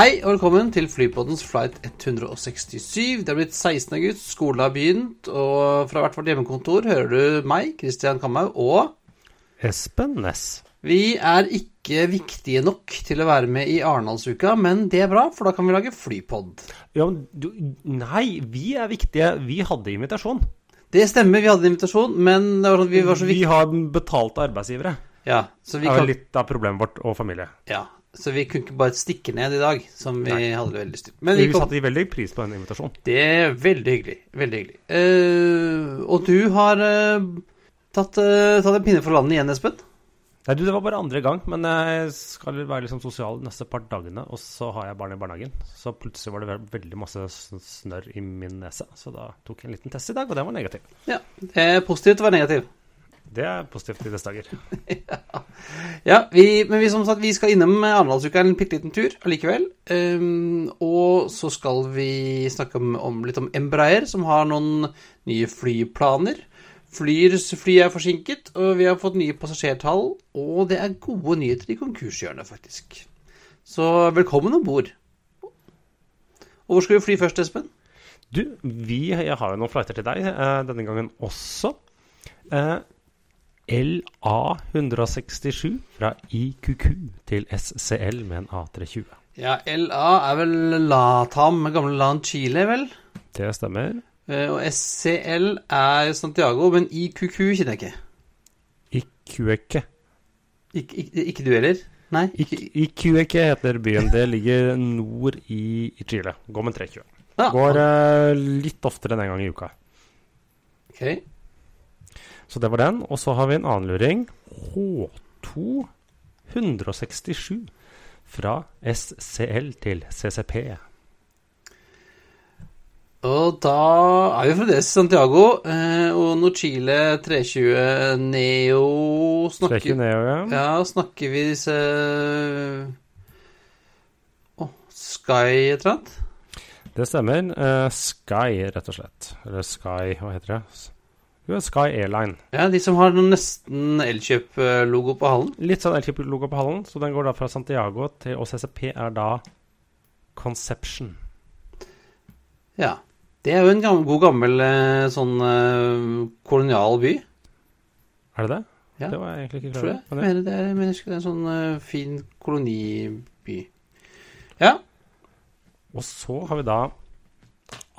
Hei og velkommen til Flypoddens flight 167. Det er blitt 16. august, skolen har begynt, og fra hvert vårt hjemmekontor hører du meg, Christian Kamhaug, og Espen Næss. vi er ikke viktige nok til å være med i Arendalsuka, men det er bra, for da kan vi lage flypod. Ja, men du Nei, vi er viktige. Vi hadde invitasjon. Det stemmer, vi hadde invitasjon, men det var sånn, vi var så Vi har betalte arbeidsgivere. Ja, så vi Det er kan, litt av problemet vårt og familie. ja, så vi kunne ikke bare stikke ned i dag, som vi Nei. hadde veldig lyst til. Men Vi, vi satte veldig pris på den invitasjonen. Det er veldig hyggelig. Veldig hyggelig. Uh, og du har uh, tatt, uh, tatt en pinne for landet igjen, Espen? Nei, du, Det var bare andre gang, men jeg skal være liksom sosial de neste par dagene. Og så har jeg barn i barnehagen, så plutselig var det veldig masse sn- snørr i min nese. Så da tok jeg en liten test i dag, og den var negativ. Ja. Det er positivt å være negativ. Det er positivt i disse dager. Ja, vi, men vi, som sagt, vi skal innom Arendalsuka en bitte liten tur allikevel. Um, og så skal vi snakke om, om, litt om Embraer, som har noen nye flyplaner. Flyers fly er forsinket, og vi har fått nye passasjertall. Og det er gode nyheter i konkurshjørnet, faktisk. Så velkommen om bord. Og hvor skal vi fly først, Espen? Du, vi jeg har jo noen flighter til deg eh, denne gangen også. Eh, LA167 fra IQQ til SCL med en A320. Ja, LA er vel Latam, gamle land Chile, vel? Det stemmer. Eh, Og SCL er Santiago, men IQQ kjenner jeg ikke. IQEK. Ik ik ikke du heller? Nei? IQEK heter byen. Det ligger nord i, i Chile. Går med 320. Ja, Går eh, litt oftere enn en gang i uka. ok. Så det var den. Og så har vi en annen luring. H2 167 fra SCL til CCP. Og da er vi fremdeles i Santiago, eh, og når Chile 320 Neo snakker 320 Neo, ja. Ja, snakker vi disse Å, Sky et eller annet? Det stemmer. Eh, Sky, rett og slett. Eller Sky, hva heter det? Sky Airline. Ja, de som har nesten Elkjøp-logo på hallen. Litt sånn Elkjøp-logo på hallen, så den går da fra Santiago til Og CCP er da Conception. Ja. Det er jo en gammel, god gammel eh, sånn eh, kolonial by. Er det det? Ja, Det var jeg egentlig ikke klar over. Jeg mener det er, mener det er en sånn eh, fin koloniby. Ja. Og så har vi da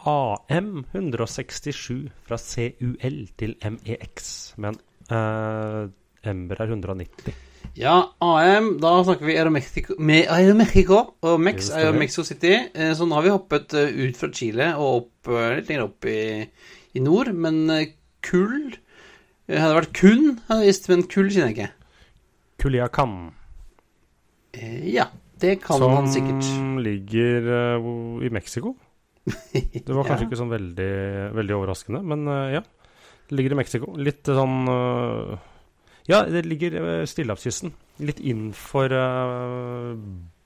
AM167 fra CUL til MEX men uh, Ember er 190. ja, AM, da snakker vi Aeromexico, med Aeromexico, og Mex Det er jo stemmer. Mexico City. Eh, Så nå har vi hoppet eh, ut fra Chile og opp, litt lenger opp i, i nord. Men kull Hadde det vært kun, hadde visst, men kull kjenner jeg ikke. Culiacan. Eh, Ja, det kan som han sikkert. Som ligger i Mexico. Det var kanskje Ja. ikke sånn veldig, veldig overraskende, men eh, ja. Det ligger i Mexico. Litt sånn eh, Ja, det ligger uh, stillehavskysten. Litt innenfor uh,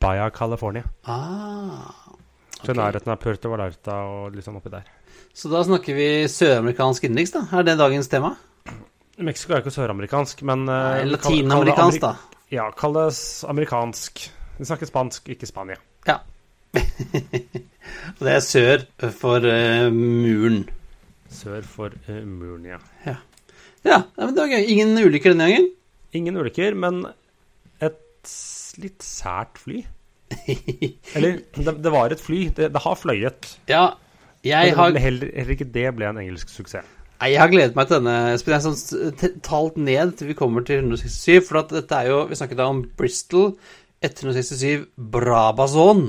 Baja California. Ah, Så i nærheten av Puerto Vallarta og litt sånn oppi der. Så da snakker vi søramerikansk innenriks, da? Er det dagens tema? Mexico er ikke søramerikansk, men eh, det Latinamerikansk, da. Ja, kalles amerikansk. Vi snakker spansk, ikke Spania. Ja. Og det er sør for uh, muren. Sør for uh, muren, ja. Ja, Ja, men det var gøy. Ingen ulykker denne gangen. Ingen ulykker, men et litt sært fly. Eller, det, det var et fly. Det, det har fløyet. Ja, jeg Men har, heller, ikke det ble en engelsk suksess. nei, jeg har gledet meg til denne. Jeg har sånn talt ned til vi kommer til 167, for at dette er jo Vi snakket da om Bristol 167 Brabazon.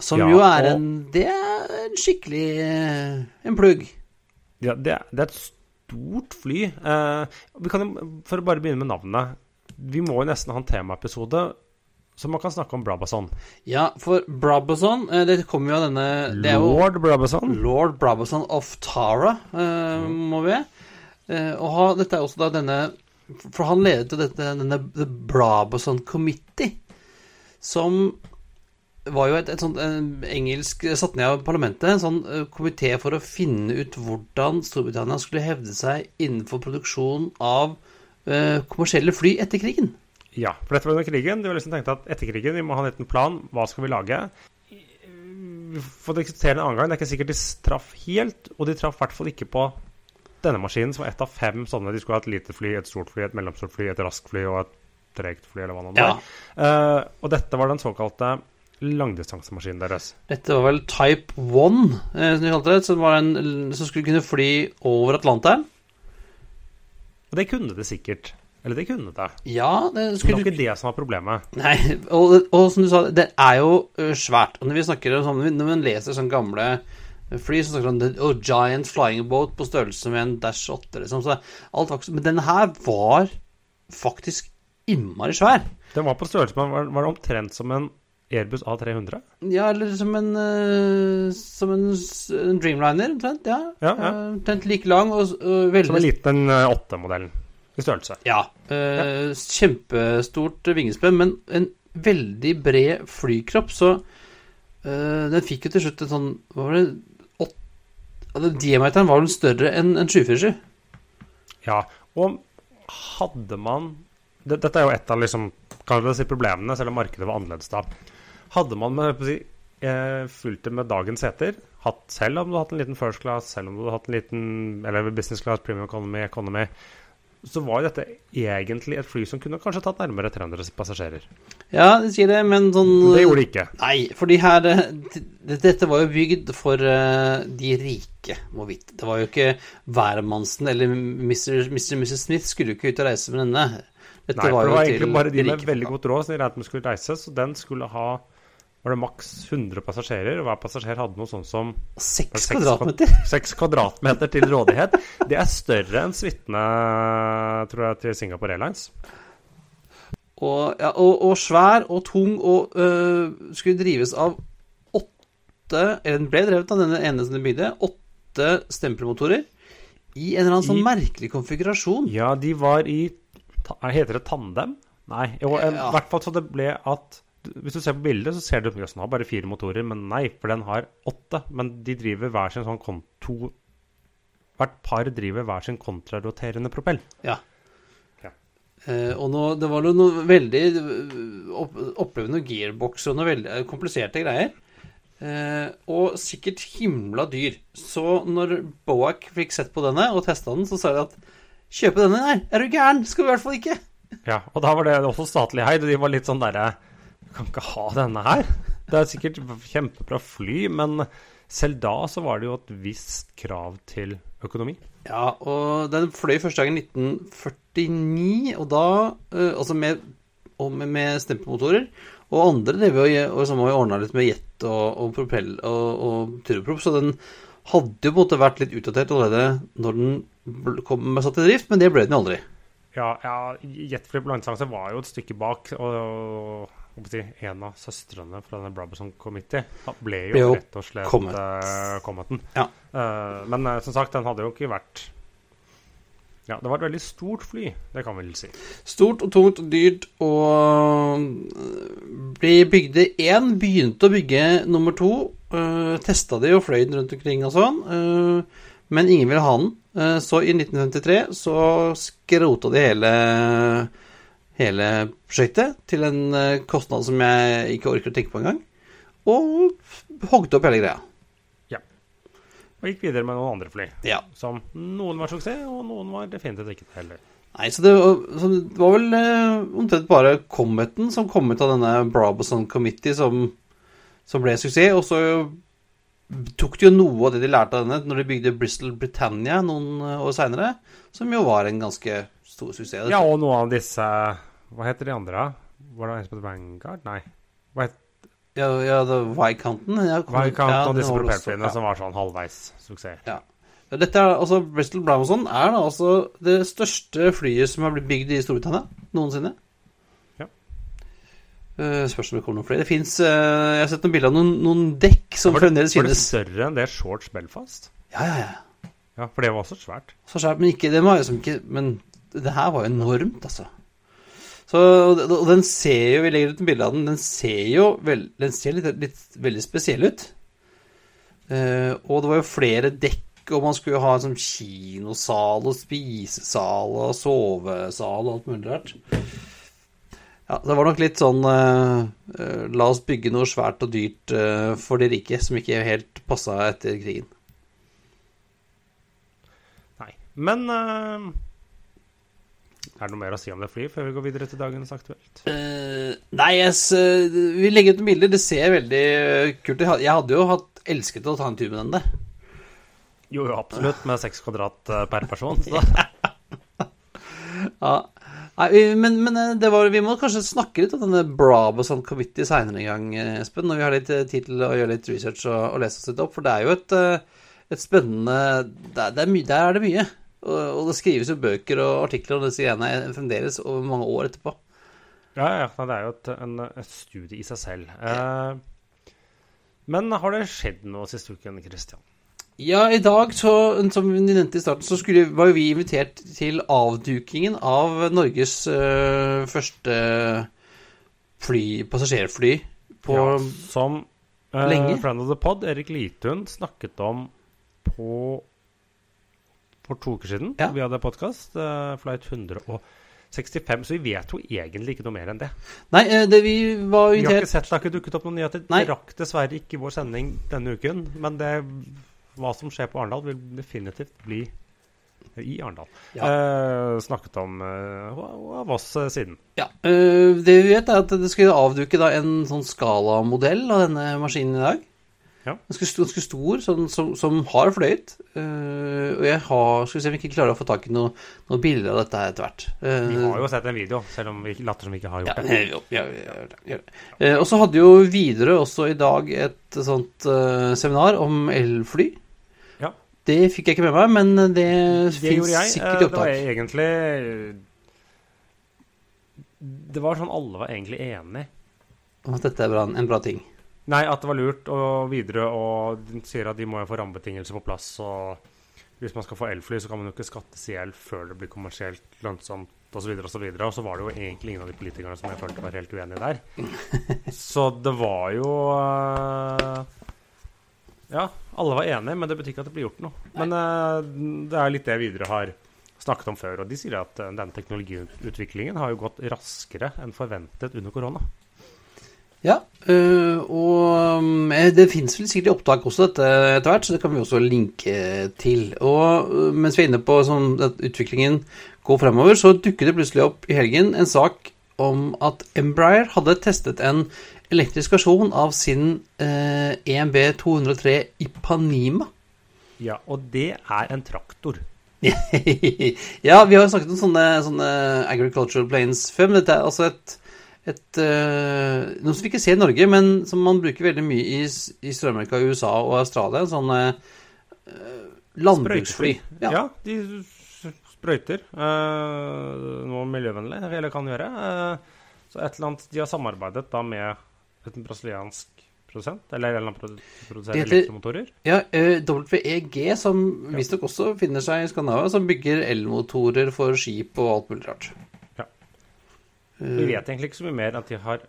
Som Ja, jo er og- en Det er en skikkelig eh, En plugg. Ja, det, det er et stort fly. Eh, vi kan For å bare begynne med navnet. Vi må jo nesten ha en temaepisode Så man kan snakke om Brabazon. Ja, for Brabazon eh, Det kommer jo av denne det jo Lord Brabazon. Lord Brabazon of Tara, eh, må vi. Eh, og ha, dette er også da denne For han ledet jo dette, denne The Brabazon Committee, som var jo et, et sånt en engelsk Satt ned av parlamentet, en sånn eh, komité for å finne ut hvordan Storbritannia skulle hevde seg innenfor produksjon av eh, kommersielle fly etter krigen. Ja, for dette var under krigen. De var liksom tenkt at etter krigen vi må ha en liten plan. Hva skal vi lage? Vi får diskutere en annen gang. Det er ikke sikkert de traff helt, og de traff i hvert fall ikke på denne maskinen, som var ett av fem sånne. De skulle ha et lite fly, et stort fly, et mellomstort fly, et raskt fly og et tregt fly, eller hva det nå Ja. var. Eh, og dette var den såkalte langdistansemaskinen deres. Dette var vel Type 1, eh, som de kalte det, som, var en, som skulle kunne fly over Atlanteren. Og det kunne det sikkert. Eller det kunne det. Ja, det Men det var ikke det som var problemet. Nei, og, og som du sa, det er jo svært. Og når vi snakker om sånn, når man leser sånne gamle fly, så snakker om oh, giant flying boat på størrelse med en Dash 8, liksom. Så alt var Men denne her var faktisk innmari svær. Den var på størrelse med var, var det omtrent som en Airbus A300. Ja, eller som en uh, Som en, en Dreamliner, omtrent. Ja. Ja, ja. Eh, Omtrent like lang og, uh, veldig Som en liten eh, 8-modell i størrelse. Ja. ja. Kjempestort vingespenn, men en veldig bred flykropp, så eh, den fikk jo til slutt en sånn Hva var det åt, ja, Diameteren var vel større enn en 747. Ja, og hadde man det, Dette er jo et av liksom, problemene, selv om markedet var annerledes da. Hadde man med, eh, fulgt det med dagens seter, hatt, selv om du hadde hatt en liten first class, selv om du hadde hatt en liten eller business class, premium economy, economy, så var dette egentlig et fly som kunne kanskje tatt nærmere 300 passasjerer. Ja, de sier det, men sånn det gjorde de ikke. Nei, fordi her eh, Dette var jo bygd for eh, de rike, må vite. Det var jo ikke hvermannsen eller Mr. Og Mrs. Smith skulle jo ikke ut og reise med denne. Dette Nei, for det var egentlig bare de med veldig godt råd som de regnet med skulle reise, så den skulle ha var det maks 100 passasjerer, og hver passasjer hadde noe sånn som Seks Seks kvadratmeter. 6 kvadratmeter til rådighet. Det er større enn suitene, tror jeg, til Singapore Airlines. Og, ja, og, og svær og tung og øh, skulle drives av åtte Eller den ble drevet av denne ene som de bygde. Åtte stempelmotorer i en eller annen sånn I- merkelig konfigurasjon. Ja, de var i Heter det tandem? Nei. Jo, i Ja. hvert fall så det ble at Hvis du ser på bildet, så ser du at den har bare fire motorer, men nei, for den har åtte. Men de driver hver sin sånn konto Hvert par driver hver sin kontraroterende propell. Ja. Ja. Eh, og nå, det var noe veldig øh, opp, Opplevde noen gearboxer og noe veldig øh, kompliserte greier. Eh, og sikkert himla dyr. Så når Boak fikk sett på denne og testa den, så sa de at kjøpe denne? Nei, er du gæren? Skal vi i hvert fall ikke. Ja, og da var det også statlig heid, og de var litt sånn derre Vi kan ikke ha denne her. Det er sikkert kjempebra fly, men selv da så var det jo et visst krav til økonomi. Ja, og den fløy første gang i 1949, og da eh, Altså med, med, med stempemotorer. Og andre drev jo og som har ordna litt med jet og, og propell og, og turboprop, så den hadde jo på en måte vært litt utdatert allerede når den kom satt i drift, men det ble den jo aldri. Ja, ja Jetfly på langdistanse var jo et stykke bak, og, en av søstrene fra denne Brabazon Committee ble jo, jo rett og slett kommet. Uh, Cometen. Ja. Uh, men uh, som sagt, den hadde jo ikke vært Ja, det var et veldig stort fly, det kan vi vel si. Stort og tungt og dyrt og ble bygde én, begynte å bygge nummer to. Uh, Testa de og fløy den rundt omkring og sånn, men ingen ville ha den. Eh, så i 1953 så skrota de hele hele prosjektet til en eh, kostnad som jeg ikke orker å tenke på engang, og hogde opp hele greia. Ja. Og gikk videre med noen andre fly. Ja. Som noen var suksess, og noen var definitivt ikke det heller. Nei, så det, var- så det var vel eh, omtrent bare Cometen som kom ut av denne Brabazon Committee som, som ble suksess. Og så tok de jo noe av det de lærte av denne når de bygde Bristol Britannia noen eh, år seinere, som jo var en ganske stor suksess. Ja, og noen av disse Hva heter de andre? Var det en som het Vanguard? Nei. Hva het ja, ja var Viscounten. Ja, og disse propellflyene ja. som var sånn halvveis suksess? Ja. Dette er altså Bristol Brabazon er da altså det største flyet som har blitt bygd i Storbritannia noensinne. Ja. Uh, spørs om det kommer noen flere. Det fins Jeg har sett noen bilder av noen, noen dekk som fremdeles det, fremdeles var det finnes. større enn det Shorts Belfast? Ja, ja, ja. Ja, for det var også svært. Så svært, men ikke, det var liksom ikke Men det her var jo enormt, altså. Så, og den ser jo Vi legger ut en bilde av den. Den ser jo vel, Den ser litt, litt veldig spesiell ut. Eh, og det var jo flere dekk, og man skulle jo ha en sånn kinosal og spisesal og sovesal og alt mulig rart. Ja, det var nok litt sånn eh, eh, La oss bygge noe svært og dyrt eh, for de rike, som ikke helt passa etter krigen. Nei. Men eh, Er det noe mer å si om det flyet før vi går videre til dagens aktuelt? Uh, nei, yes, uh, vi legger ut noen bilder. Det ser veldig eh, kult ut. Jeg hadde jo hatt elsket å ta en tur med den der. Jo, jo, absolutt, med seks kvadrat eh, per person. Så. Ja. Nei, men, men det var, vi må kanskje snakke litt om denne Brabazon Committee seinere en gang, Espen. Når vi har litt tid til å gjøre litt research og, og lese oss litt opp. For det er jo et, et spennende der, det er der er det mye. Og, det skrives jo bøker og artikler om disse greiene fremdeles over mange år etterpå. Ja, ja, det er jo et, en, et studie i seg selv. Eh, men har det skjedd noe siste uken, Christian? Ja, i dag, så, som vi nevnte i starten, så skulle, var jo vi invitert til avdukingen av Norges øh, første fly, passasjerfly på ja, som eh, lenge. friend of the pod, Erik Litun, snakket om på for to uker siden. Ja. Vi hadde podkast, uh, flight 165, så vi vet jo egentlig ikke noe mer enn det. Nei, øh, det vi var Vi har ikke sett, Det har ikke dukket opp noen nyheter. Nei. Det rakk dessverre ikke vår sending denne uken, men det, hva som skjer på Arendal, vil definitivt bli i Arendal. Ja. Eh, snakket om uh, av oss eh, siden. Ja, Det vi vet, er at det skulle avduke da en sånn skalamodell av denne maskinen i dag. Ja. Ganske stor, ganske stor sånn, som, som har fløyet. Uh, og jeg har Skal vi se om vi ikke klarer å få tak i noe- noen bilder av dette etter hvert. Uh, Vi har jo sett en video, selv om vi later som vi ikke har gjort ja, det. ja, ja. uh, Og så hadde jo Widerøe også i dag et sånt eh, seminar om elfly. Ja. Det fikk jeg ikke med meg, men det, Det fins sikkert i opptak. Det var egentlig Det var sånn alle var egentlig enig. Om at dette er bra, en bra ting. Nei, at det var lurt, og videre og de sier at de må jo få rammebetingelser på plass. og Hvis man skal få elfly, så kan man jo ikke skattes i el før det blir kommersielt lønnsomt osv. Og, så videre, og så var det jo egentlig ingen av de politikerne som jeg følte var helt uenige der. Så det var jo eh, Ja, alle var enige, men det betyr ikke at det blir gjort noe. Men eh, det er litt det Widerøe har snakket om før, og de sier at denne teknologiutviklingen har jo gått raskere enn forventet under korona. Ja, øh, og um, eh, det fins vel sikkert i opptak også dette etter hvert, så det kan vi også linke til. Og øh, mens vi er inne på sånn at utviklingen går fremover, så dukket det plutselig opp i helgen en sak om at Embraer hadde testet en elektrisk versjon av sin eh, EMB 203 Ipanima. Ja, og det er en traktor. ja, vi har jo snakket om sånne, sånne agricultural planes før, men dette er altså et, et uh, Noe som vi ikke ser i Norge, men som man bruker veldig mye i, i Sør-Amerika, USA og Australia. Sånne uh, landbruksfly. Ja. Ja. de sprøyter. uh, noe miljøvennlig, eller kan gjøre. Uh, så et eller annet De har samarbeidet da med et brasiliansk produsent, eller en eller annen produsent heter- elektromotorer. Ja, WEG, som visstnok også finner seg i Skandinavia, som bygger elmotorer for skip og alt mulig rart. Ja. Eh, Vi vet egentlig ikke så mye mer enn at de har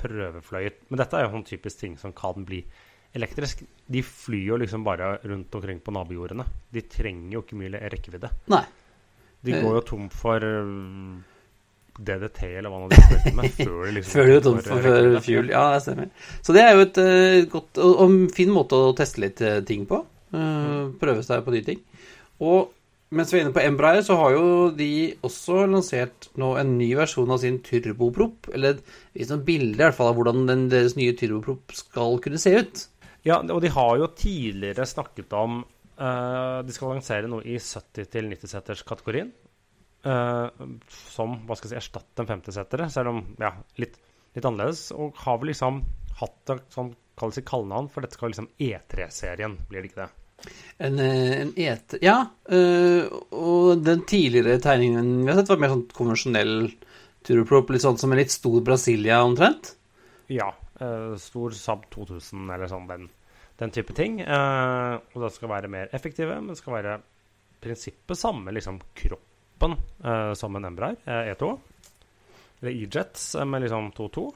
prøvefløyet. Men dette er jo sånn typisk ting som kan bli elektrisk. De flyr jo liksom bare rundt omkring på nabojordene. De trenger jo ikke mye rekkevidde. Nei. De Eh. går jo tom for øh, DDT eller hva nå de sprøyter med, før de liksom Før går tom for for fuel. Ja, det stemmer. Så det er jo et uh, godt og, og fin måte å teste litt eh, ting på. Uh, prøve seg på nye ting. Og mens vi er inne på Embraer, så har jo de også lansert nå en ny versjon av sin turboprop. Eller et sånt bilde i hvert fall av hvordan den, deres nye turboprop skal kunne se ut. Ja, og de har jo tidligere snakket om uh, De skal lansere noe i 70-90-seters-kategorien. Uh, som hva skal jeg si, erstatte en 50-setere, selv om ja, litt, litt annerledes. Og har vel liksom hatt et sånn kallenavn, for dette skal liksom E3-serien, blir det ikke det? En, eh, en eter Ja, eh, og den tidligere tegningen vi har sett, var mer sånn konvensjonell turoprop, Litt sånn som en litt stor Brasilia omtrent. Ja. eh, stor Saab 2000 eller sånn, den, den type ting. Og det skal være mer effektive, men det skal være prinsippet samme liksom kroppen som en Embraer eh, E2. Eller E-Jets med liksom 2.2.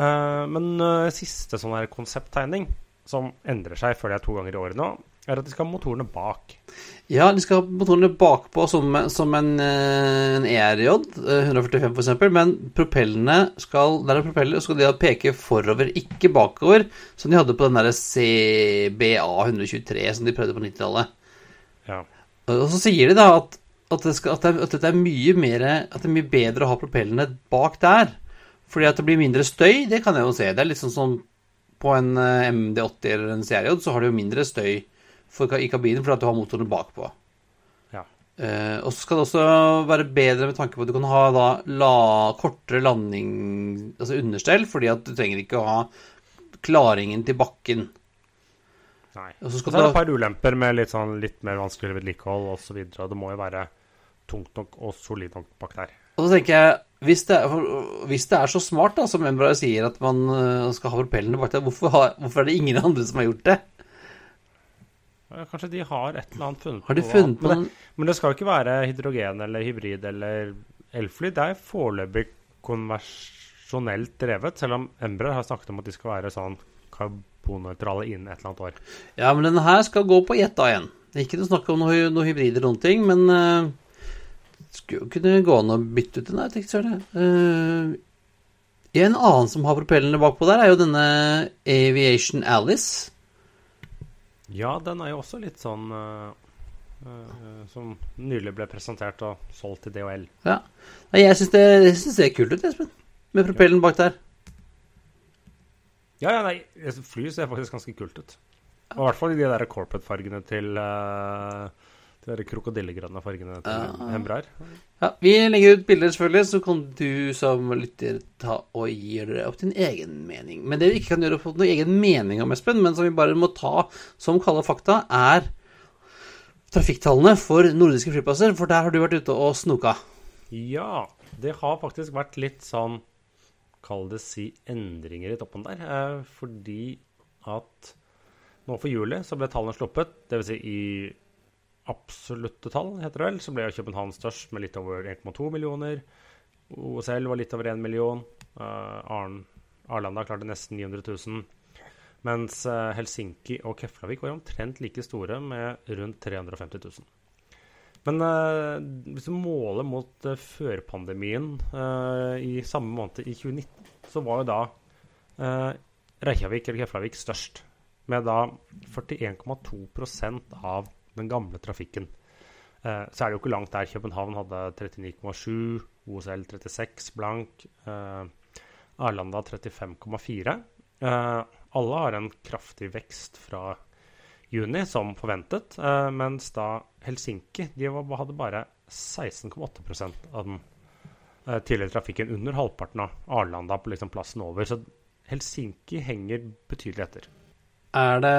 Eh, men siste sånn her konsepttegning, som endrer seg før det er to ganger i året nå, er at de skal ha motorene bak. Ja, de skal ha motorene bakpå som, som en, eh, en ERJ, eh, 145 f.eks., men propellene skal Der er propeller, skal de peke forover, ikke bakover, som de hadde på den derre CBA 123 som de prøvde på 90-tallet. Ja. Og så sier de da at, at, det skal, at, det, at dette er mye mer At det er mye bedre å ha propellene bak der. Fordi at det blir mindre støy, det kan jeg jo se. Det er litt sånn som på en eh, MD80 eller en CRJ, så har du jo mindre støy for, i kabinen fordi du har motorene bakpå. Ja. Eh, og så skal det også være bedre med tanke på at du kan ha da la, kortere landing, altså understell, fordi at du trenger ikke å ha klaringen til bakken. Nei. Og så skal det er et par ulemper med litt, sånn, litt mer vanskeligere vedlikehold osv. Det må jo være tungt nok og solid nok bak der. Og så tenker jeg, hvis det, er, hvis det er så smart, da, som Embraer sier, at man øh, skal ha propellene bak der, hvorfor, har, hvorfor er det ingen andre som har gjort det? Kanskje de har et eller annet funnet Har de noe funnet. Men det, men det skal jo ikke være hydrogen eller hybrid eller elfly. Det er foreløpig konversjonelt drevet, selv om Embraer har snakket om at de skal være sånn karbonnøytrale innen et eller annet år. Ja, men denne her skal gå på Jetta igjen. Det er ikke noe snakk om noe, noe hybrid eller noen ting, men uh, skulle jo kunne gå an å bytte ut den der, tenkte jeg. Uh, en annen som har propellene bakpå der, er jo denne Aviation Alice. Ja, den er jo også litt sånn Uh, Som nylig ble presentert og solgt til DHL. Ja. Jeg syns det, jeg synes det ser kult ut, Espen. Med propellen bak der. Ja, ja, nei, flyet fly ser faktisk ganske kult ut. Og I hvert fall i de der corporate-fargene til uh, De der krokodillegrønne fargene til Ja. Embraer. Ja, Vi legger ut bilder, selvfølgelig, så kan du som lytter ta og gi dere opp din egen mening. Men det vi ikke kan gjøre opp noen egen mening om, Espen, men som vi bare må ta som kalde fakta, er trafikktallene for nordiske flyplasser. For der har du vært ute og snoka. Ja, det har faktisk vært litt sånn Kall det si endringer i toppen der. Eh, fordi at nå for juli så ble tallene sluppet. Dvs. Si i absolutte tall, heter det vel, så ble København størst med litt over 1,2 millioner. OSL var litt over 1 million. Uh, Arlanda klarte nesten 900 000. Mens eh, Helsinki og Keflavik var omtrent like store med rundt 350 000. Men uh, hvis du måler mot førpandemien i samme måned i 2019, så var jo da Reykjavik eller Keflavik størst. Med da 41,2% av den gamle trafikken. Eh, så er det jo ikke langt der. København hadde 39,7, OSL 36 blank, eh, Arlanda 35,4. Eh, alle har en kraftig vekst fra juni, som forventet, mens da Helsinki de hadde bare 16,8% av den tidligere trafikken, under halvparten av Arlanda på liksom plassen over. Så Helsinki henger betydelig etter. Er det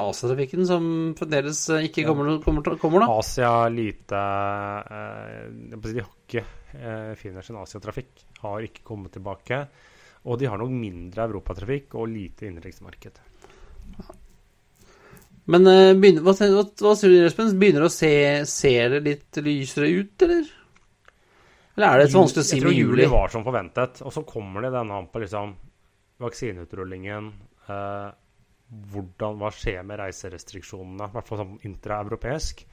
Asia-trafikken som fremdeles eh, ikke kommer, kommer, kommer da? Asia lite eh, De har ikke eh, finner sin Asiatrafikk. Har ikke kommet tilbake. Og de har nok mindre europatrafikk og lite innenriksmarked. Men eh, begynner, hva, hva, hva sier du, Espen? Begynner å se Ser det litt lysere ut, eller? Eller er det så vanskelig å si Jeg tror med juli juli? var som forventet. Og så kommer det denne på liksom vaksineutrullingen. Eh, hvordan, hva skjer med reiserestriksjonene, i hvert fall sånn intraeuropeisk.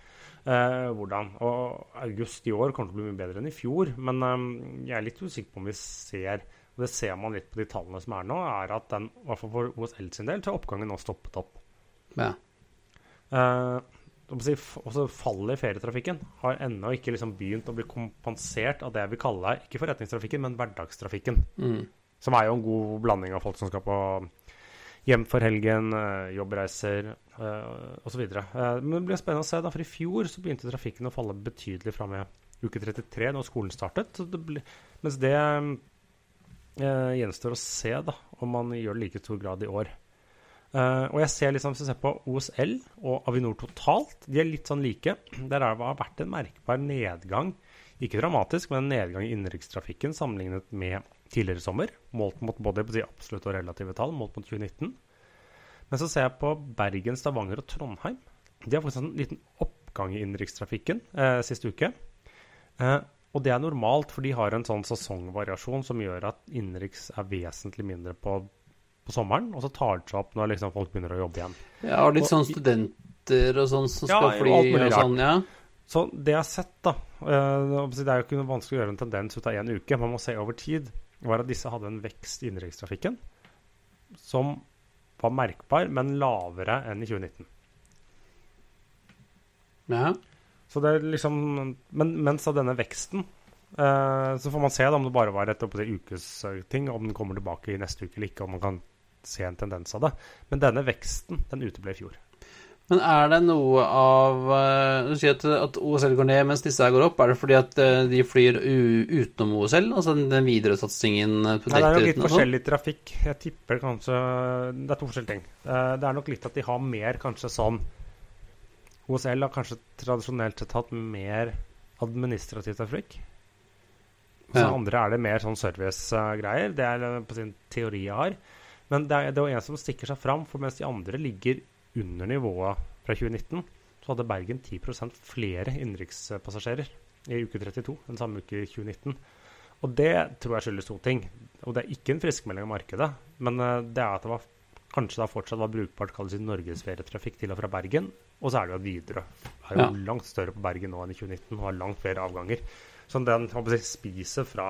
Eh, hvordan. Og august i år kommer til å bli mye bedre enn i fjor. Men eh, jeg er litt usikker på om vi ser og det ser man litt på de tallene som er nå, er at den, i hvert fall for OSL sin del, så har oppgangen nå stoppet opp. Ja. Eh, og også fallet i ferietrafikken har ennå ikke liksom begynt å bli kompensert av det jeg vil kalle ikke forretningstrafikken, men hverdagstrafikken. Mm. Som er jo en god blanding av folk som skal på hjem for helgen, eh, jobbreiser uh, osv. Uh, men det blir spennende å se, da, for i fjor så begynte trafikken å falle betydelig fra med uke 33, når skolen startet. Det ble, mens det eh, gjenstår å se da, om man gjør det like stor grad i år. Uh, og jeg ser liksom, Hvis du ser på OSL og Avinor totalt, de er litt sånn like. Der har det vært en merkbar nedgang, ikke dramatisk, men en nedgang i innenrikstrafikken sammenlignet med tidligere sommer, målt mot både på de absolutte og relative tall, målt mot 2019. Men så ser jeg på Bergen, Stavanger og Trondheim. De har faktisk en liten oppgang i innenrikstrafikken eh, sist uke. Eh, og det er normalt, for de har en sånn sesongvariasjon som gjør at innenriks er vesentlig mindre på, på sommeren, og så tar det seg opp når liksom folk begynner å jobbe igjen. Ja, og litt Og sånn studenter og sånn som Ja, skal og fly mulig og sånn, ja. Så det jeg har sett, da eh, Det er jo ikke noe vanskelig å gjøre en tendens ut av én uke, man må se over tid, var at disse hadde en vekst i innenrikstrafikken som var merkbar, men lavere enn i 2019. ja. Så det er liksom Men mens av denne veksten eh, Så får man se da om det bare var et ukesting, om den kommer tilbake i neste uke eller ikke, om man kan se en tendens av det. Men denne veksten, den uteble i fjor. Men er det noe av eh, Du sier at, at OSL går ned mens disse her går opp. Er det fordi at eh, de flyr utenom OSL? Altså den, den videre satsingen på Nei, det er nok litt sånn? forskjellig trafikk. Jeg tipper kanskje Det er to forskjellige ting. Eh, Det er nok litt at de har mer kanskje sånn OSL har kanskje tradisjonelt sett hatt mer administrativ trafikk. Så Ja. andre er det mer sånn servicegreier. Det er på sin teori jeg har. Men det er, det er jo en som stikker seg fram, for mens de andre ligger under nivået fra 2019, så hadde Bergen 10% flere innenrikspassasjerer i uke 32 enn samme uke i 2019. Og det tror jeg skyldes to ting. Og det er ikke en friskmelding av markedet, men eh, det er at det var, kanskje da fortsatt var brukbart kalles norgesferietrafikk til og fra Bergen. Og så er det jo at Widerøe er jo Ja. langt større på Bergen nå enn i 2019 og har langt flere avganger. Så den si, spiser fra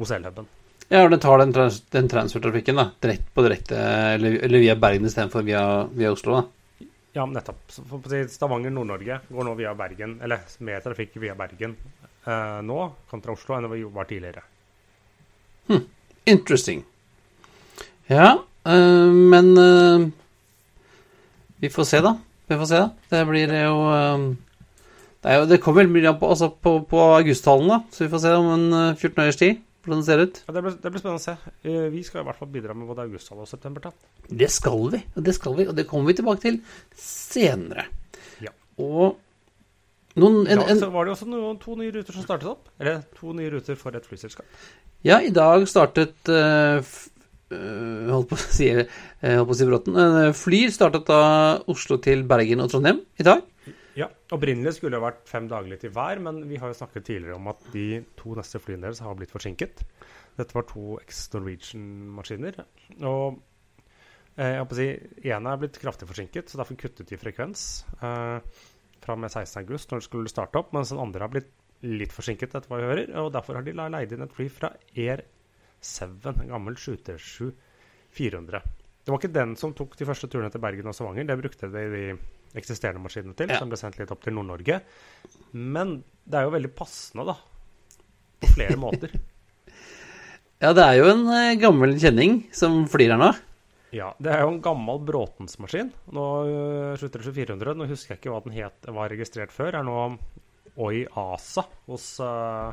OCL-huben. Ja, og den tar den, trans den transfertrafikken da, direkte på direkte, eller, eller via Bergen istedenfor via, via Oslo. da. Ja, nettopp. Stavanger, Nord-Norge går nå via Bergen, eller mer trafikk via Bergen eh, nå kontra Oslo enn det var tidligere. Interesting. Ja, øh, men øh, Vi får se, da. Vi får se, da. Det blir jo øh, Det, det kommer veldig mye an på, altså på, på augusttallene, da. Så vi får se om en øh, 14 øyers tid hvordan det ser ut. Ja, det, blir, det blir spennende å se. Eh, vi skal i hvert fall bidra med både augusttallet og septembertall. Det skal vi, og det skal vi, og det kommer vi tilbake til senere. Ja. Og noen en, Ja, så var det også noen, to nye ruter som startet opp. Eller to nye ruter for et flyselskap. Ja, i dag startet uh, øh, Holdt på å si, uh, holdt på å si Bråten. Flyr startet da Oslo til Bergen og Trondheim i dag. Ja, Opprinnelig skulle det vært fem dager til hver, men vi har jo snakket tidligere om at de to neste flyene deres har blitt forsinket. Dette var to ex-Norwegian-maskiner. Og eh, jeg håper å si, én er blitt kraftig forsinket, så derfor kuttet de frekvens eh, fra med 16.8 når det skulle starte opp, mens den andre har blitt litt forsinket, etter hva vi hører, og derfor har de leid inn et fly fra Air 7, en gammel 737 400. Det var ikke den som tok de første turene til Bergen og Stavanger, det brukte de de eksisterende maskinene til, Ja. som ble sendt litt opp til Nord-Norge. Men det er jo veldig passende, da. På flere måter. Ja, det er jo en øh, gammel kjenning som flyr her nå. Ja, det er jo en gammel Bråtens-maskin. Nå slutter det 2400. Nå husker jeg ikke hva den het, var registrert før. Det Er nå Oi Asa hos, uh,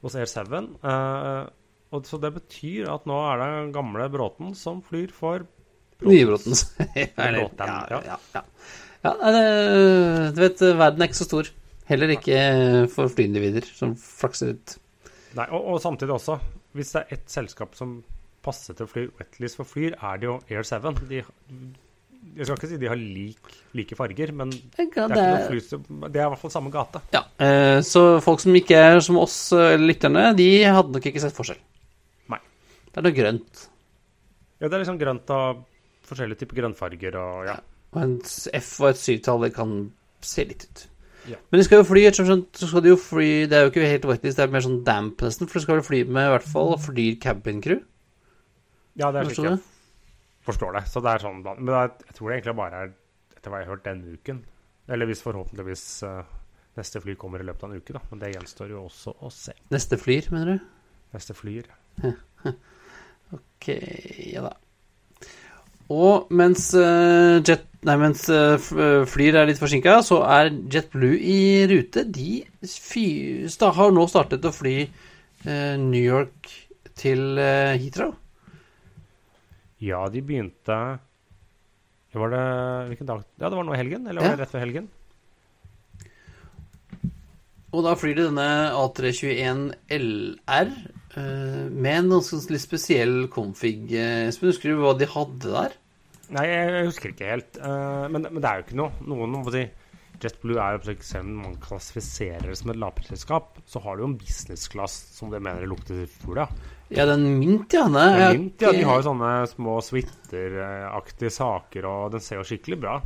hos Air 7. Uh, og så det betyr at nå er det gamle Bråten som flyr for Nybråtens. Eller- ja, ja. ja, ja. det, du vet, verden er ikke så stor. Heller ikke for flyindivider som flakser ut. Nei, og, og samtidig også, hvis det er ett selskap som passer til å fly wetlease for Flyr, er det jo Air 7. De, jeg skal ikke si de har lik, like farger, men det er, fly, det er i hvert fall samme gate. ja, eh, så folk som ikke er som oss lytterne, de hadde nok ikke sett forskjell. Nei. Det er noe grønt. Ja, det er liksom grønt og forskjellige typer grønnfarger og ja. Og en F og et syvtall, det kan se litt ut. Ja. Men de skal jo fly, så skal de jo fly Det er jo ikke helt wetness, det er mer sånn damp nesten, for de skal vel fly med i hvert fall Flyr cabin crew. Ja, det er slik jeg forstår det. Så det er sånn, men jeg tror det egentlig bare er etter hva jeg har hørt denne uken. Eller hvis forhåpentligvis eh, neste fly kommer i løpet av en uke, da. Men det gjenstår jo også å se. Neste flyr, mener du? Neste flyr. Ok, ja da. Og mens eh, Jet Nei, mens eh, eh, Flyr er litt forsinka, så er JetBlue i rute. De fy, har nå startet å fly New York til Heathrow. Ja, de begynte Var det Hvilken dag? Ja, det var nå i helgen? Eller var Ja. det rett før helgen? Og da flyr de denne A321 LR eh, med en ganske litt spesiell config. Espen, husker du hva de hadde der? Nei, jeg, husker ikke helt. Uh, men, men det er jo ikke noe. Noen si JetBlue er jo selv om man klassifiserer det som et lavprisselskap, så har du jo en business class som det mener lukter fugl av. Ja, den Mint, ja. Nei, jeg- Mint, ja, de har jo sånne små suiteraktige saker, og den ser jo skikkelig bra.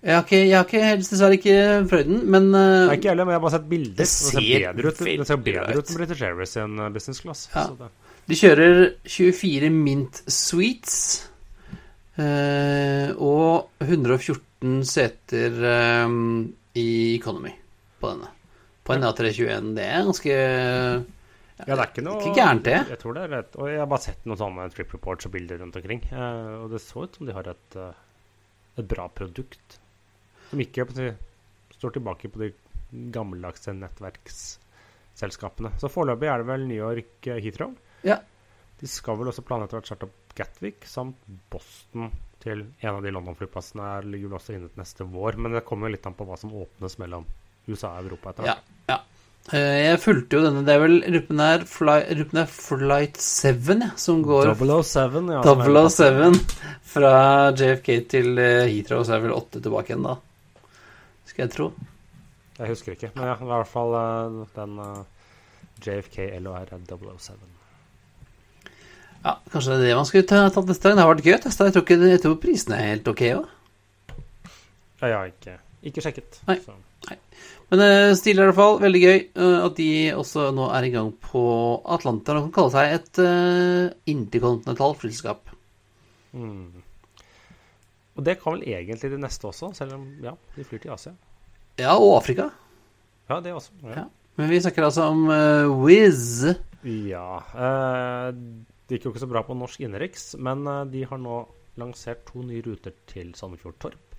Jeg har ikke, jeg har ikke helst dessverre ikke prøvd den, men uh, Nei, ikke heller, men jeg har bare sett bilder. Det Den ser ser bedre ut, det ser bedre ut enn British Airways i en uh, business class. Ja. De kjører 24 Mint Suites eh, og 114 seter eh, i Economy på denne. På en A321. Det er ganske ja, det er ikke noe Ikke gærent, det. Jeg tror det er rett. Og jeg har bare sett noen sånne trip reports og bilder rundt omkring. eh, og det så ut som de har et, eh, et bra produkt. Som ikke står tilbake på de gammeldagse nettverksselskapene. Så foreløpig er det vel New York eh, Heathrow. Ja. De skal vel også planlegge å starte opp Gatwick samt Boston til en av de London-flyplassene. ligger vel også inne til neste vår. Men det kommer jo litt an på hva som åpnes mellom USA og Europa etter hvert. ja. ja. Jeg fulgte jo denne. Det er vel Ruppen er, fly, er Flight 7 ja, som går 007, ja. er- 007 fra JFK til eh, Heathrow, så er det vel 8 tilbake igjen, da. Skal jeg tro. Jeg husker ikke, men ja, i hvert fall eh, den eh, JFK LOR er 007. Ja, Kanskje det er det man skulle tatt neste gang. Det har vært gøy å teste. Jeg tror, ikke, jeg tror prisene er helt ok òg. Ja, jeg har ikke, ikke sjekket. Nei. Så. Men uh, stilig i hvert fall. Veldig gøy uh, at de også nå er i gang på Atlanteren. og kan kalle seg et uh, interkontinentalt flyselskap. Mm. Og det kan vel egentlig de neste også, selv om ja, de flyr til Asia. Ja, og Afrika. Ja, det også. Ja. Ja. Men vi snakker altså om uh, Wizz. ja eh, det gikk jo ikke så bra på norsk innenriks, men eh, de har nå lansert to nye ruter til Sandefjord Torp.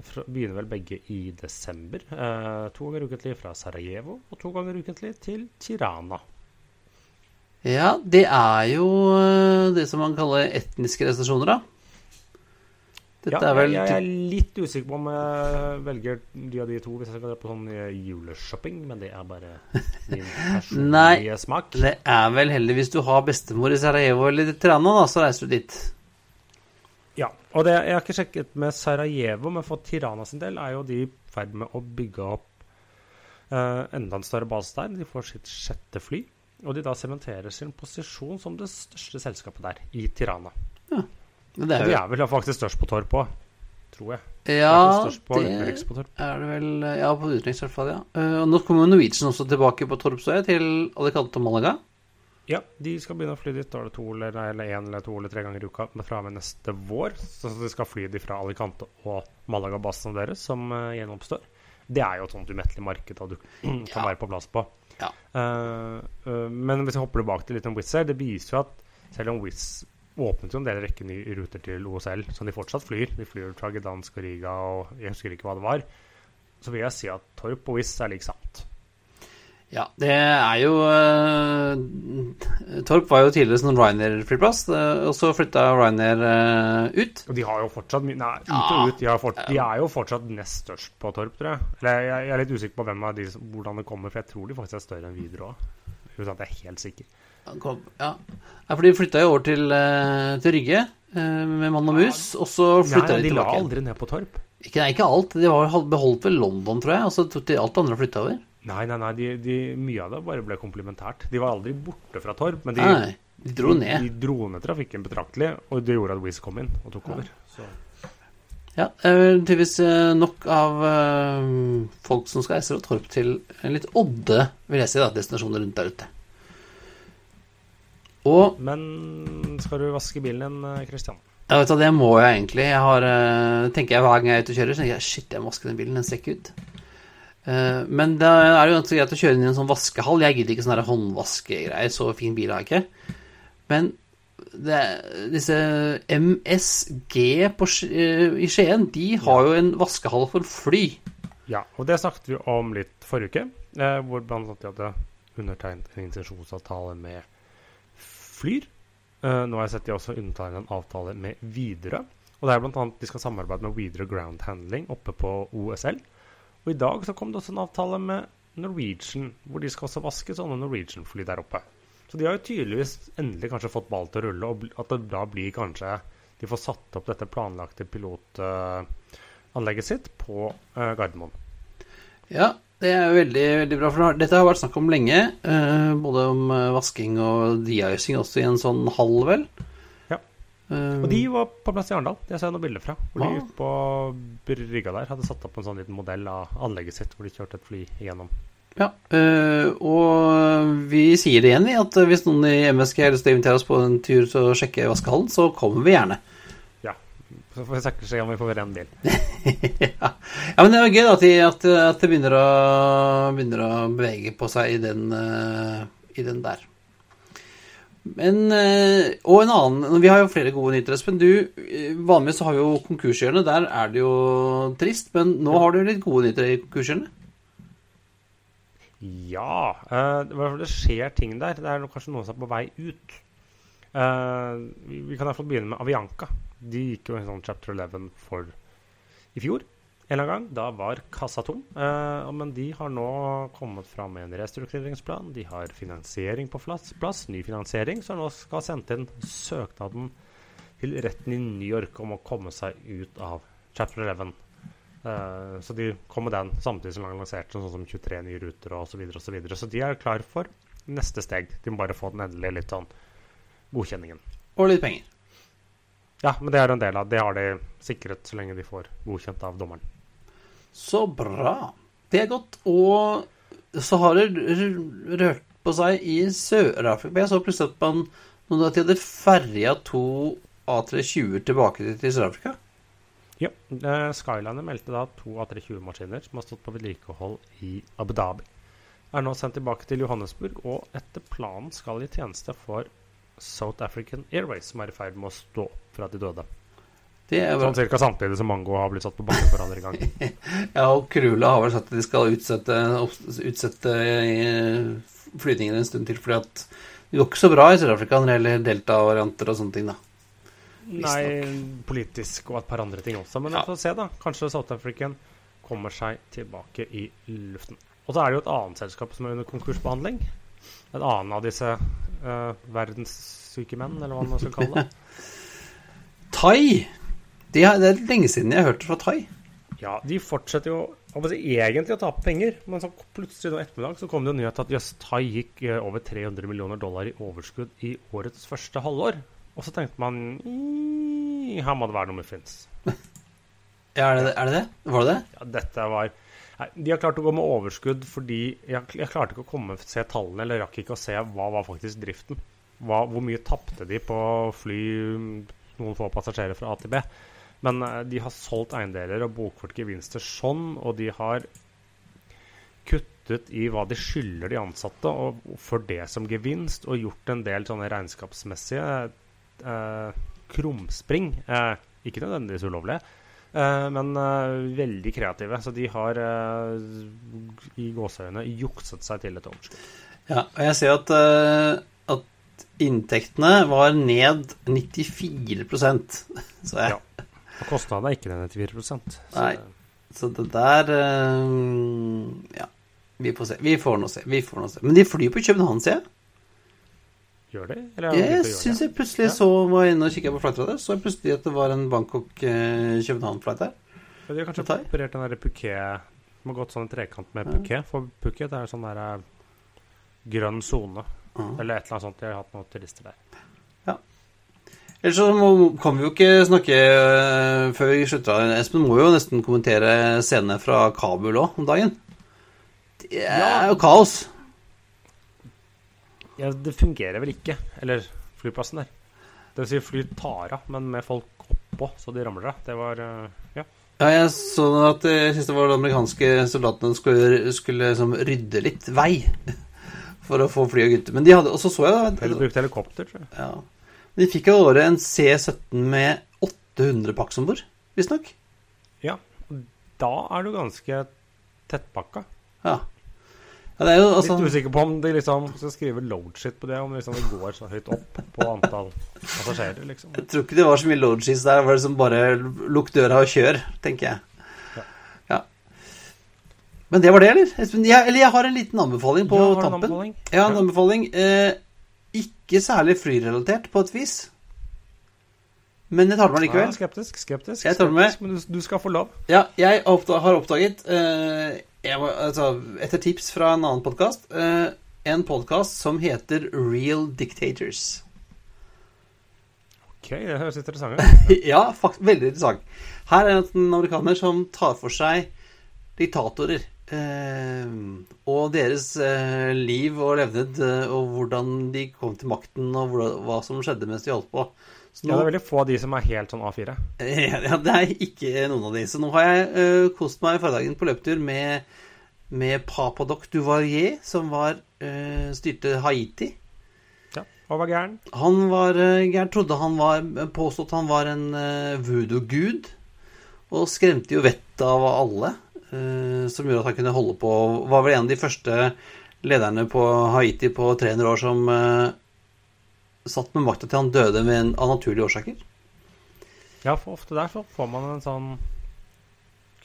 Begynner vel begge i desember. Eh, to ganger ukentlig fra Sarajevo, og to ganger ukentlig til Tirana. Ja, det er jo uh, det som man kaller etniske restriksjoner, da. Dette ja, jeg, jeg er litt usikker på om jeg velger de av de to hvis jeg skal dra på sånn eh, juleshopping, men det er bare min personlige smak. Det er vel heller hvis du har bestemor i Sarajevo eller Tirana, da, så reiser du dit. Ja, og det, jeg har ikke sjekket med Sarajevo, men for Tirana sin del er jo de i ferd med å bygge opp uh, enda en større base der. De får sitt sjette fly, og de da sementerer sin posisjon som det største selskapet der, i Tirana. Det Og er de er vel faktisk størst på Torp òg, tror jeg. Ja, størst på det på er det vel Ja, på utenriks i hvert fall, ja. Uh, nå kommer jo Norwegian også tilbake på Torpsøya, til Alicante og Malaga. Ja, de skal begynne å fly dit. Da er det to eller, eller en eller to eller tre ganger i uka fra og med neste vår. Så de skal fly de fra Alicante og Malaga-basene deres, som uh, gjenoppstår. Det er jo et sånt umettelig marked da du kan Ja. være på plass på. Ja. Uh, eh, men hvis jeg hopper tilbake til litt om Wizz her, det viser jo at selv om Wizz åpnet jo en del rekke nye ruter til OSL, som de fortsatt flyr. De flyr fra Gdansk og Riga og jeg husker ikke hva det var. Så vil jeg si at Torp og Wizz er lik sant. Ja, det er jo uh, Torp var jo tidligere sånn Ryanair-flyplass, eh, og så flytta Ryanair uh, ut. Og de har jo fortsatt mye Nei, ut og ut. De, har fort, de er jo fortsatt nest størst på Torp, tror jeg. Eller jeg, jeg er litt usikker på hvem av de, hvordan det kommer, for jeg tror de faktisk er større enn Widerøe. Uten at jeg er helt sikker. Han kom- Ja, ja for de flytta jo over til, eh, til Rygge eh, med mann og mus, og så flytta Nei, de de la aldri ned på Torp. Ikke, nei, ikke alt. De var, beholdt ved London, tror jeg, og så tok de alt andre og flytta over. Nei, nei, nei, de, de, mye av det bare ble komplementært. De var aldri borte fra Torp, men de, Nei, de dro ned. de dro ned trafikken betraktelig, og det gjorde at Wizz kom inn og tok over. Så. Ja, er tydeligvis eh, nok av eh, folk som skal reise fra Torp til en litt odde, vil jeg si, da, destinasjoner rundt der ute. Og Men skal du vaske bilen din, eh, Christian? ja, vet det må jeg egentlig. Jeg har, eh, tenker jeg Hver gang jeg er ute og kjører, så tenker jeg shit, jeg må vaske den bilen. Den ser ikke ut. Eh, men det er jo ganske greit å kjøre inn i en sånn vaskehall. Jeg gidder ikke sånne håndvaskegreier. Så fin bil har jeg ikke. Men det, disse MSG på, i Skien, de har jo en vaskehall for fly. Ja, og det snakket vi om litt forrige uke, hvor blant annet de hadde undertegnet en intensjonsavtale med Flyr. Eh, nå har jeg sett de også undertegnet en avtale med Widerøe. Og det er blant annet de skal samarbeide med Widerøe Ground Handling oppe på OSL. Og i dag så kom det også en avtale med Norwegian, hvor de skal også vaske sånne Norwegian-fly der oppe. Så de har jo tydeligvis endelig kanskje fått ball til å rulle, og at det da blir kanskje de får satt opp dette planlagte pilotanlegget sitt på eh, Gardermoen. Ja, det er veldig, veldig bra. For dette har vært snakk om lenge. eh, både om eh, vasking og de-icing også i en sånn hall, vel. Ja. Um, Og de var på plass i Arendal. Det ser jeg noen bilder fra. Hvor de ute på brygga der hadde satt opp en sånn liten modell av anlegget sitt, hvor de kjørte et fly igjennom. Ja, eh, og vi sier det igjen, vi, at hvis noen i MSG til å invitere oss på en tur til å sjekke vaskehallen, så kommer vi gjerne. Så får vi sikkert se om vi får en bil. ja. ja, men det er gøy da, at, de, det begynner å, begynner å bevege på seg i den, uh, i den der. Men, uh, og en annen, vi har jo flere gode nyheter, Espen. Du, eh, vanligvis så har vi jo konkurshjørnet, der er det jo trist, men nå har du litt gode nyheter i konkurshjørnet. Ja Uh, det, skjer ting der. Det er kanskje noen som er på vei ut. Uh, vi, vi kan i hvert fall begynne med Avianca. De gikk jo en sånn chapter 11 for i fjor. En eller annen gang. Da var kassa tom. Eh, men de har nå kommet fram med en restruktureringsplan. De har finansiering på plass, plass ny finansiering, så nå skal sende inn søknaden til retten i New York om å komme seg ut av chapter 11. Eh, så de kom med den samtidig som de lanserte sånn som 23 nye ruter og så videre og Så, videre. så de er klar for neste steg. De må bare få den endelige litt sånn godkjenningen. Og litt penger. Ja, men det er en del av Det har de sikret så lenge de får godkjent av dommeren. Så bra. Det er godt. Og så har det rørt på seg i Sør-Afrika. Jeg så plutselig at man noen at de hadde ferja to A320 tilbake til- Sør-Afrika. Ja, eh, Skyliner meldte da to A320-maskiner som har stått på vedlikehold i Abu Dhabi. Er nå sendt tilbake til Johannesburg og etter planen skal i tjeneste for South African Airways, som er i ferd med å stå opp fra de døde. Det er. Sånn ca. samtidig som Mango har blitt satt på bakken for andre gang. Ja, og Krula har vel sagt at de skal utsette, utsette eh, flyvningen en stund til, fordi at det går ikke så bra i Sør-Afrika når det gjelder delta-varianter og sånne ting, da. Nei, politisk og et par andre ting også. Men Ja. vi får se, da. Kanskje South African kommer seg tilbake i luften. Og så er det jo et annet selskap som er under konkursbehandling. Et annen av disse uh, verdenssyke menn, eller hva man skal kalle det. Thai! Det er, det er lenge siden jeg hørte fra Thai. Ja, de fortsetter jo si, egentlig å tape penger, men så plutselig nå ettermiddag så kom det jo nyhet at Just Thai gikk eh, over 300 millioner dollar i overskudd i årets første halvår. Og så tenkte man her må det være noe muffins. Ja, er det er det? det? Var det det? Ja, dette var Nei, De har klart å gå med overskudd fordi jeg, klarte ikke å komme og se tallene, eller rakk ikke å se hva var faktisk driften. Hva, hvor mye tapte de på å fly noen få passasjerer fra A til B? Men eh, de har solgt eiendeler og bokført gevinster sånn, og de har kuttet i hva de skylder de ansatte, og for det som gevinst, og gjort en del sånne regnskapsmessige eh, krumspring. Eh, ikke nødvendigvis ulovlige, men eh, veldig kreative. Så de har eh, i gåseøyne jukset seg til et overskudd. Ja, og jeg ser at, eh, at inntektene var ned 94% Så jeg, Ja. Og kostnadene er ikke ned 94 så Nei. Så det der eh, Ja, vi får se. Vi får nå se. Vi får nå se. Men de flyr på København, sier jeg. Gjør de? Eller Jeg syns jeg plutselig Ja. så var inne og kikka på flightradet, så jeg plutselig at det var en Bangkok-København-flight der. Ja, de har kanskje operert den der Puket De har gått sånn i trekant med Ja. Phuket. For Puket er sånn der eh, grønn sone, Ja. eller et eller annet sånt. De har hatt noen turister der. Ja. Ellers så må, kan vi jo ikke snakke øh, før vi slutter. Espen må jo nesten kommentere scenene fra Kabul òg om dagen. Det er jo kaos. Ja, det fungerer vel ikke. Eller flyplassen der. Det vil si fly tar av, men med folk oppå, så de ramler av. Det var eh, Ja. Ja, jeg så at eh, jeg synes det var de amerikanske soldatene skulle, skulle liksom rydde litt vei for å få fly og gutter. Men de hadde Og så så jeg Eller da brukte helikopter, tror jeg. ja. De fikk av gårde en C-17 med 800 pakk om bord, visstnok. Ja. Da er du ganske tettpakka. Ja. Ja. Det er jo altså Litt usikker på om de liksom skal skrive load shit på det, om liksom det går så høyt opp på antall passasjerer, liksom. Jeg tror ikke det var så mye load shit der. Det var liksom bare lukk døra og kjør, tenker jeg. Ja. Ja. Men det var det, eller? Jeg, eller jeg har en liten anbefaling på Ja, har tampen. anbefaling? Ja, en anbefaling. Eh, ikke særlig flyrelatert på et vis. Men jeg tar det med Ja, likevel. skeptisk, skeptisk. Med. skeptisk, Men du, du skal få lov. Ja, jeg har oppdaget, eh, jeg, må- altså, etter tips fra en annen podkast, eh, en podkast som heter Real Dictators. Ok, det høres interessant ut. ja, faktisk veldig interessant. Her er en amerikaner som tar for seg diktatorer. Eh, og deres eh, liv og levned, eh, og hvordan de kom til makten, og hva som skjedde mens de holdt på. Så nå, Ja, det er veldig få av de som er helt sånn A4. Ja, det er ikke noen av de. Så nå har jeg uh, kost meg i fordagen på løpetur med, med Papadoc Duvalier, som var, uh, styrte Haiti. Ja, og var gæren. Han var uh, gæren. trodde han var påstått han var en uh, voodoo-gud, og skremte jo vettet av alle, som gjorde at han kunne holde på. Var vel en av de første lederne på Haiti på 300 år som satt med makta til han døde med en, av naturlige årsaker. Ja, for ofte der så får man en sånn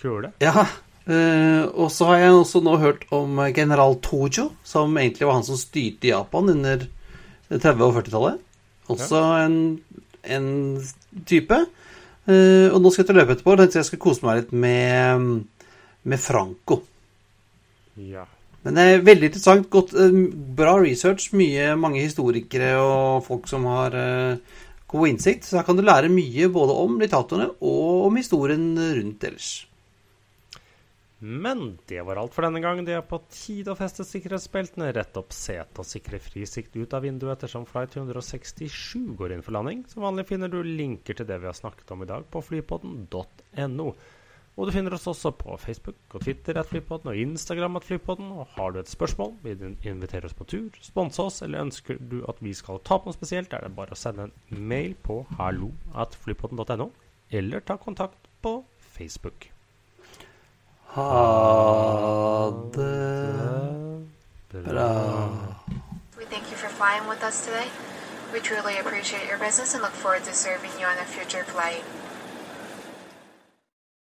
kule. Ja, Uh, og så har jeg også nå hørt om general Tojo, som egentlig var han som styrte Japan under 30- og 40-tallet. Også en, en type. Uh, og nå skal jeg til å løpe etterpå. og tenkte jeg skulle kose meg litt med, med Franco. Ja. Men det er veldig interessant. Godt, eh, bra research. Mye, mange historikere og folk som har eh, god innsikt. Så her kan du lære mye både om diktatorene og om historien rundt ellers. Men det var alt for denne gang. Det er på tide å feste sikkerhetsbeltene, rette opp setet og sikre frisikt ut av vinduet ettersom flight 167 går inn for landing. Som vanlig finner du linker til det vi har snakket om i dag på flypodden.no. Og du finner oss også på Facebook og Twitter at Flypodden og Instagram at Flypodden. Og har du et spørsmål, vil du invitere oss på tur, sponse oss, eller ønsker du at vi skal ta på noe spesielt, er det bare å sende en mail på hallo at flypodden.no, eller ta kontakt på Facebook. Ha det bra. We thank you for flying with us today. We truly appreciate your business and look forward to serving you on a future flight.